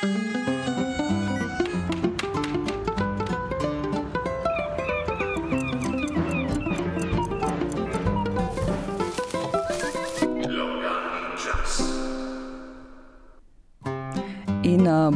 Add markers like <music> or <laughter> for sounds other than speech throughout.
In uh,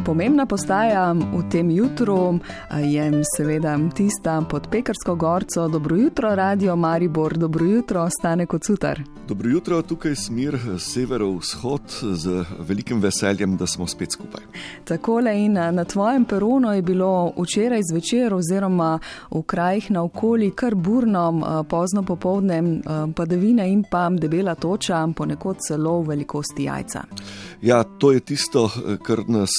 pomembna postaja v tem jutru je seveda tista pod Pekarsko gorco. Dobro jutro, Radio Maribor, dobro jutro, stane kot sutar. Dobro jutro, tukaj smer severovzhod, z velikim veseljem, da smo spet skupaj. Takole in na tvojem peronu je bilo včeraj zvečer oziroma v krajih naokoli kar burno, pozno popovdne, padavine in pa debela toča, ponekod celo v velikosti jajca. Ja, to je tisto, kar nas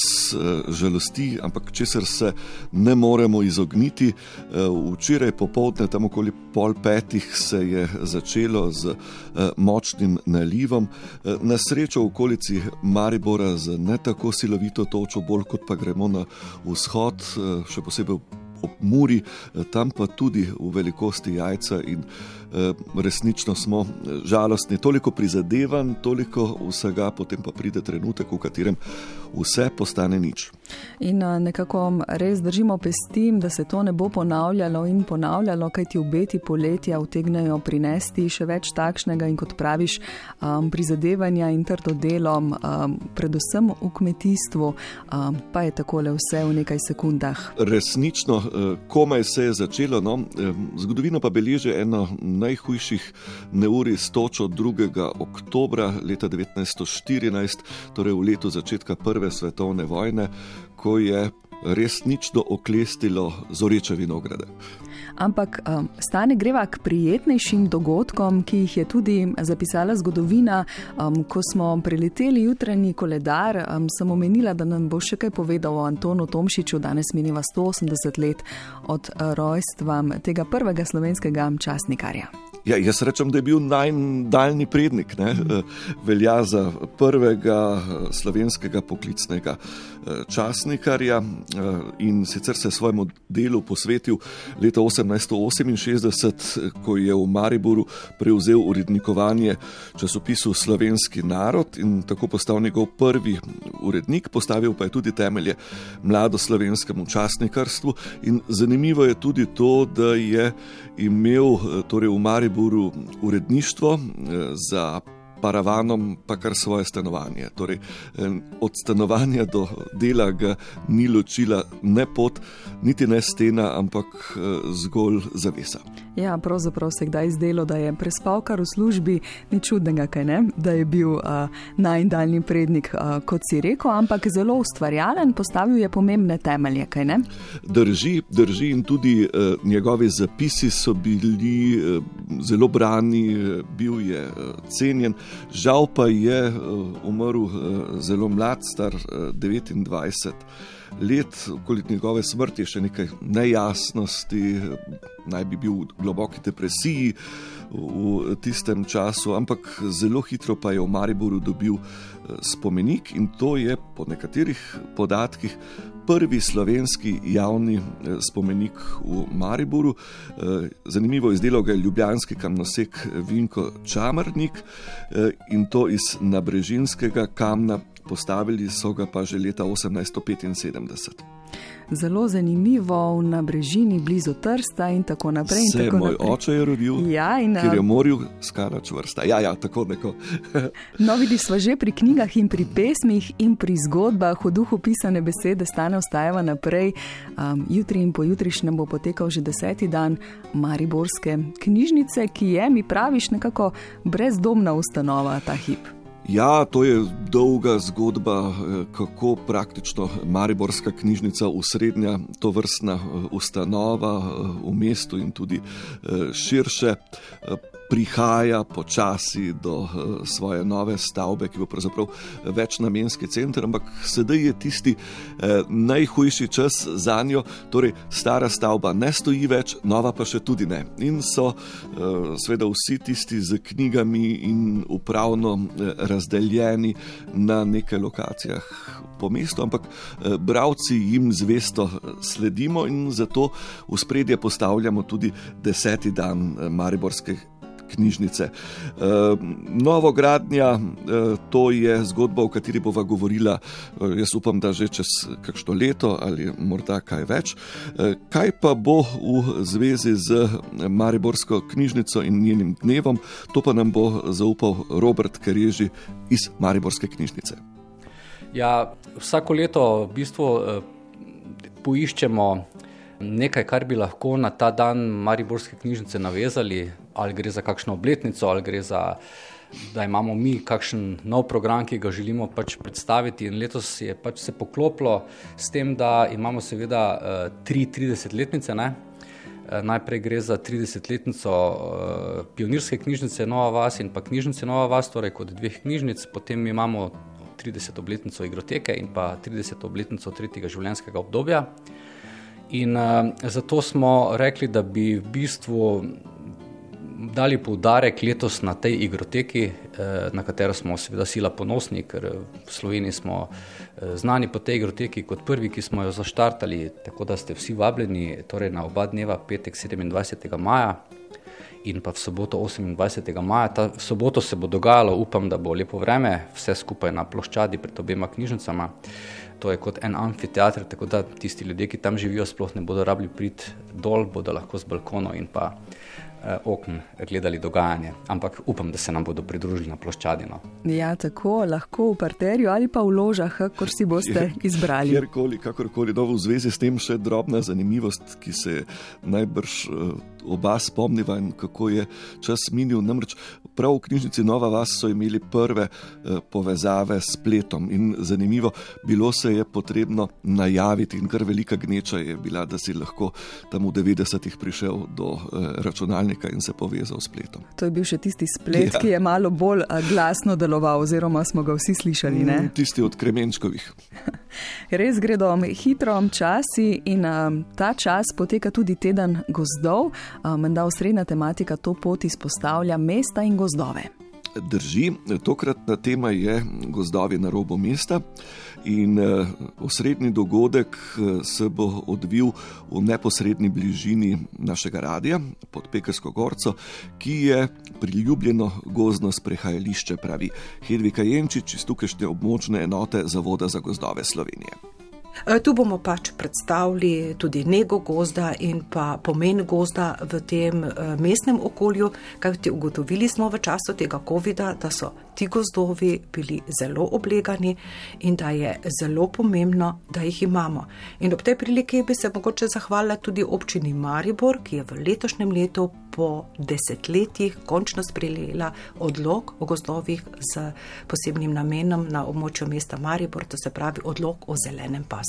žalosti, ampak česar se ne moremo izogniti. Včeraj popovdne, tam okoli pol petih, se je začelo z močnim nalivom. Na srečo v okolici Maribora z ne tako silovito točo, bolj kot pa gremo na vzhod, še posebej ob Muri, tam pa tudi v velikosti jajca in resnično smo žalostni. Toliko prizadevanj, toliko vsega, potem pa pride trenutek, v katerem vse postane nič. In nekako res držimo pesti, da se to ne bo ponavljalo in ponavljalo, kaj ti obeti poletja utegnejo prinesti še več takšnega in kot praviš, um, prizadevanja in trdo delo, um, predvsem v kmetijstvu, um, pa je takole vse v nekaj sekundah. Resnično, komaj se je začelo, no? zgodovina pa beleži eno najhujših neuri s točo 2. oktobra leta 1914, torej v letu začetka prve svetovne vojne, ko je resnično oklestilo zoreče vinograde. Ampak um, stane greva k prijetnejšim dogodkom, ki jih je tudi zapisala zgodovina. Um, ko smo preleteli jutranji koledar, um, sem omenila, da nam bo še kaj povedal o Antonu Tomšiču. Danes mineva 180 let od rojstva tega prvega slovenskega časnikarja. Ja, jaz rečem, da je bil najdaljni prednik, ne? velja za prvega slovenskega poklicnega časnikarja in sicer se je svojemu delu posvetil leta 1868, ko je v Mariboru prevzel urednikovanje časopisu Slovenski narod in tako postal njegov prvi urednik, postavil pa je tudi temelje mladoslovenskemu časnikarstvu in zanimivo je tudi to, da je imel torej v Mariboru uredništvo za paravanom pa kar svoje stanovanje. Torej, od stanovanja do dela ga ni ločila ne pot, niti ne stena, ampak zgolj zavesa. Ja, pravzaprav se je kdaj zdelo, da je prespal kar v službi, ni čudnega, ne? da je bil uh, najdaljni prednik, uh, kot si rekel, ampak zelo ustvarjalen, postavil je pomembne temelje. Drži, drži in tudi uh, njegovi zapisi so bili uh, zelo brani, uh, bil je uh, cenjen. Žal pa je uh, umrl zelo mlad, star uh, 29 let, okoli njegove smrti je še nekaj nejasnosti, naj bi bil v globoki depresiji v tistem času, ampak zelo hitro pa je v Mariboru dobil spomenik in to je po nekaterih podatkih. Prvi slovenski javni spomenik v Mariboru. Zanimivo je izdelal ga je ljubljanski kamnosek Vinko Čamrnik in to iz nabrežinskega kamna postavili so ga pa že leta 1875. Zelo zanimivo na brežini, blizu Trsta in tako naprej. In Se tako moj naprej. oče je rodil, Ja, in, ker je moril skala čvrsta. Ja, ja, tako neko. No, vidiš, smo že pri knjigah in pri pesmih in pri zgodbah, v duhu pisane besede, stane ostajava naprej. Um, jutri in pojutrišnjem bo potekal že deseti dan Mariborske knjižnice, ki je, mi praviš, nekako brezdomna ustanova ta hip. Ja, to je dolga zgodba, eh, kako praktično Mariborska knjižnica, usrednja to vrstna ustanova eh, v mestu in tudi eh, širše. Prihaja počasi do svoje nove stavbe, ki bo pravzaprav večnamenski center, ampak sedaj je tisti eh, najhujši čas za njo. Torej, stara stavba ne stoji več, nova pa še tudi ne. In so eh, seveda vsi tisti z knjigami in upravno eh, razdeljeni na nekaj lokacijah po mestu, ampak eh, bravci jim zvesto sledimo in zato v spredje postavljamo tudi deseti dan Mariborske knjižnice. Novo gradnja, to je zgodba, o kateri bova govorila, jaz upam, da že čez kakšno leto ali morda kaj več. Kaj pa bo v zvezi z Mariborsko knjižnico in njenim dnevom, to pa nam bo zaupal Robert Kereži iz Mariborske knjižnice. Ja, vsako leto v bistvu poiščemo nekaj, kar bi lahko na ta dan Mariborske knjižnice navezali, ali gre za kakšno obletnico, ali gre za, da imamo mi kakšen nov program, ki ga želimo pač predstaviti. In letos je pač se poklopilo s tem, da imamo seveda uh, tri 30-letnice. Ne? Eh, najprej gre za 30-letnico uh, pionirske knjižnice Nova Vas in pa knjižnice Nova Vas, torej kot dveh knjižnic, potem imamo 30-obletnico igroteke in pa 30-obletnico tretjega življenjskega obdobja. In uh, zato smo rekli, da bi v bistvu dali poudarek letos na tej igroteki, uh, na katero smo seveda sila ponosni, ker v Sloveniji smo uh, znani po tej igroteki kot prvi, ki smo jo zaštartali. Tako da ste vsi vabljeni torej na oba dneva, petek 27. maja. In pa v soboto 28. maja, ta soboto se bo dogajalo, upam, da bo lepo vreme, vse skupaj na ploščadi pred obema knjižnicama. To je kot en amfiteater, tako da tisti ljudje, ki tam živijo, sploh ne bodo rabili priti dol, bodo lahko z balkonov in pa eh, okn gledali dogajanje. Ampak upam, da se nam bodo pridružili na ploščadino. Ja, tako lahko v parterju ali pa v ložah, kot si boste izbrali. Kjerkoli, kakorkoli, no, v zvezi s tem še drobna zanimivost, ki se najbrž. Oba spomniva in kako je čas minil. Namreč prav v knjižnici Nova Vas so imeli prve eh, povezave s spletom in zanimivo, bilo se je potrebno najaviti in kar velika gneča je bila, da si lahko tam v 90-ih prišel do eh, računalnika in se povezal s spletom. To je bil še tisti splet, ja. ki je malo bolj glasno deloval, oziroma smo ga vsi slišali. Ne? Mm, tisti od Kremenčkovih. <laughs> Res gredo hitro časi in um, ta čas poteka tudi teden gozdov. Menda osrednja tematika to pot izpostavlja mesta in gozdove. Drži, tokratna tema je gozdovi na robu mesta in osrednji dogodek se bo odvil v neposrednji bližini našega radia pod Pekarsko gorco, ki je priljubljeno gozdno sprehajališče, pravi Hedvika Jenčič iz tukajšnje območne enote Zavoda za gozdove Slovenije. Eh, tu bomo pač predstavili tudi nego gozda in pa pomen gozda v tem eh, mestnem okolju, kajti ugotovili smo v času tega COVID-a, da so ti gozdovi bili zelo oblegani in da je zelo pomembno, da jih imamo. In ob tej priliki bi se mogoče zahvalila tudi občini Maribor, ki je v letošnjem letu po desetletjih končno sprejela odlog o gozdovih z posebnim namenom na območju mesta Maribor, to se pravi odlog o zelenem pasu.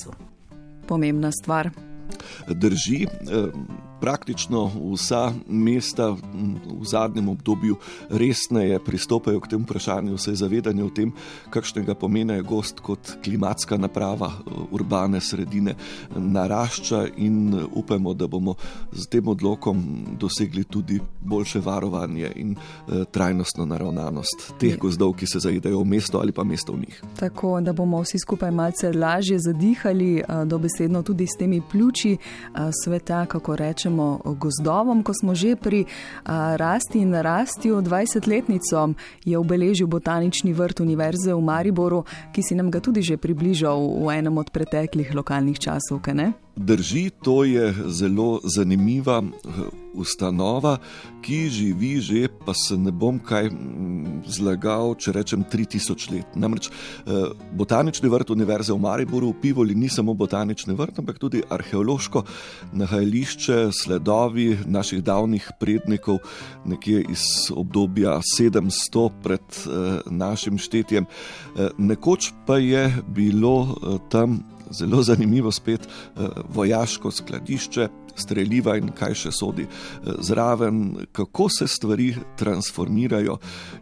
Pomembna stvar. Drži, praktično vsa mesta v zadnjem obdobju resneje pristopajo k temu vprašanju, vse zavedanje o tem, kakšnega pomena je gost kot klimatska naprava urbane sredine narašča in upamo, da bomo z tem odlokom dosegli tudi boljše varovanje in eh, trajnostno naravnanost teh gozdov, ki se zaidejo v mesto ali pa mesto v njih. Tako, da bomo vsi skupaj malce lažje zadihali, eh, dobesedno tudi s temi pljuči eh, sveta, kako reče rečemo gozdovom, ko smo že pri a, rasti in narastju. 20-letnico je obeležil botanični vrt Univerze v Mariboru, ki si nam ga tudi že približal v enem od preteklih lokalnih časov. Drži, to je zelo zanimiva ustanova, ki živi že, pa se ne bom kaj mm, zlagal, če rečem 3000 let. Namreč eh, botanični vrt Univerze v Mariboru v Pivoli ni samo botanični vrt, ampak tudi arheološko nahajališče, sledovi naših davnih prednikov, nekje iz obdobja 700 pred eh, našim štetjem. Eh, nekoč pa je bilo tam zelo zanimivo spet vojaško skladišče, streljiva in kaj še sodi eh, zraven, kako se stvari transformirajo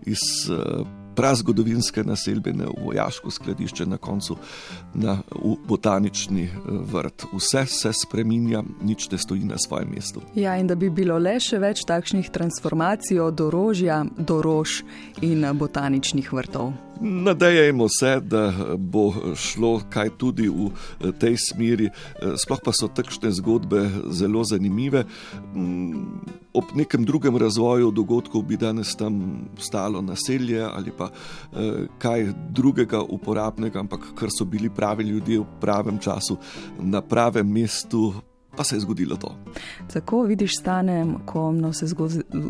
iz eh, prazgodovinske naselbine v vojaško skladišče, na koncu na botanični eh, vrt. Vse se spreminja, nič ne stoji na svojem mestu. Ja, in da bi bilo le še več takšnih transformacij od orožja do rož in botaničnih vrtov. Nadejajmo se, da bo šlo kaj tudi v tej smeri. Sploh pa so takšne zgodbe zelo zanimive. Mm, ob nekem drugem razvoju dogodkov bi danes tam stalo naselje ali pa kaj drugega uporabnega, ampak ker so bili pravi ljudje v pravem času na pravem mestu, pa se je zgodilo to. Tako vidiš, stane, ko no se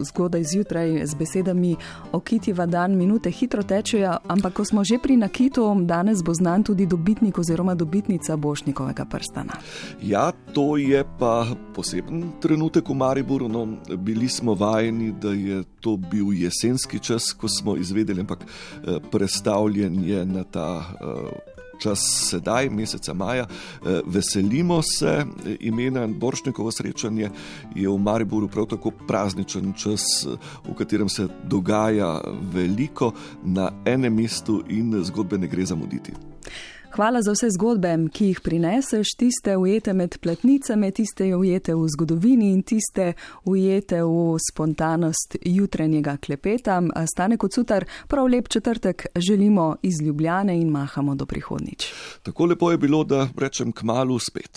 zgodaj zjutraj z besedami okitiva dan, minute hitro tečejo, ampak ko smo že pri nakitu, danes bo znan tudi dobitnik oziroma dobitnica Bošnikovega prstana. Ja, to je pa poseben trenutek v Mariboru. No, bili smo vajeni, da je to bil jesenski čas, ko smo izvedeli, ampak eh, predstavljen je na ta. Uh, čas sedaj, meseca maja. Eh, veselimo se imena Boršnikovo srečanje, je v Mariboru prav tako prazničen čas, v katerem se dogaja veliko na enem mestu in zgodbe ne gre zamuditi. Hvala za vse zgodbe, ki jih prineseš, tiste ujete med platnicami, tiste ujete v zgodovini in tiste ujete v spontanost jutranjega klepeta. Stane kot sutar, prav lep četrtek želimo iz Ljubljane in mahamo do prihodnič. Tako lepo je bilo, da rečem k malu spet.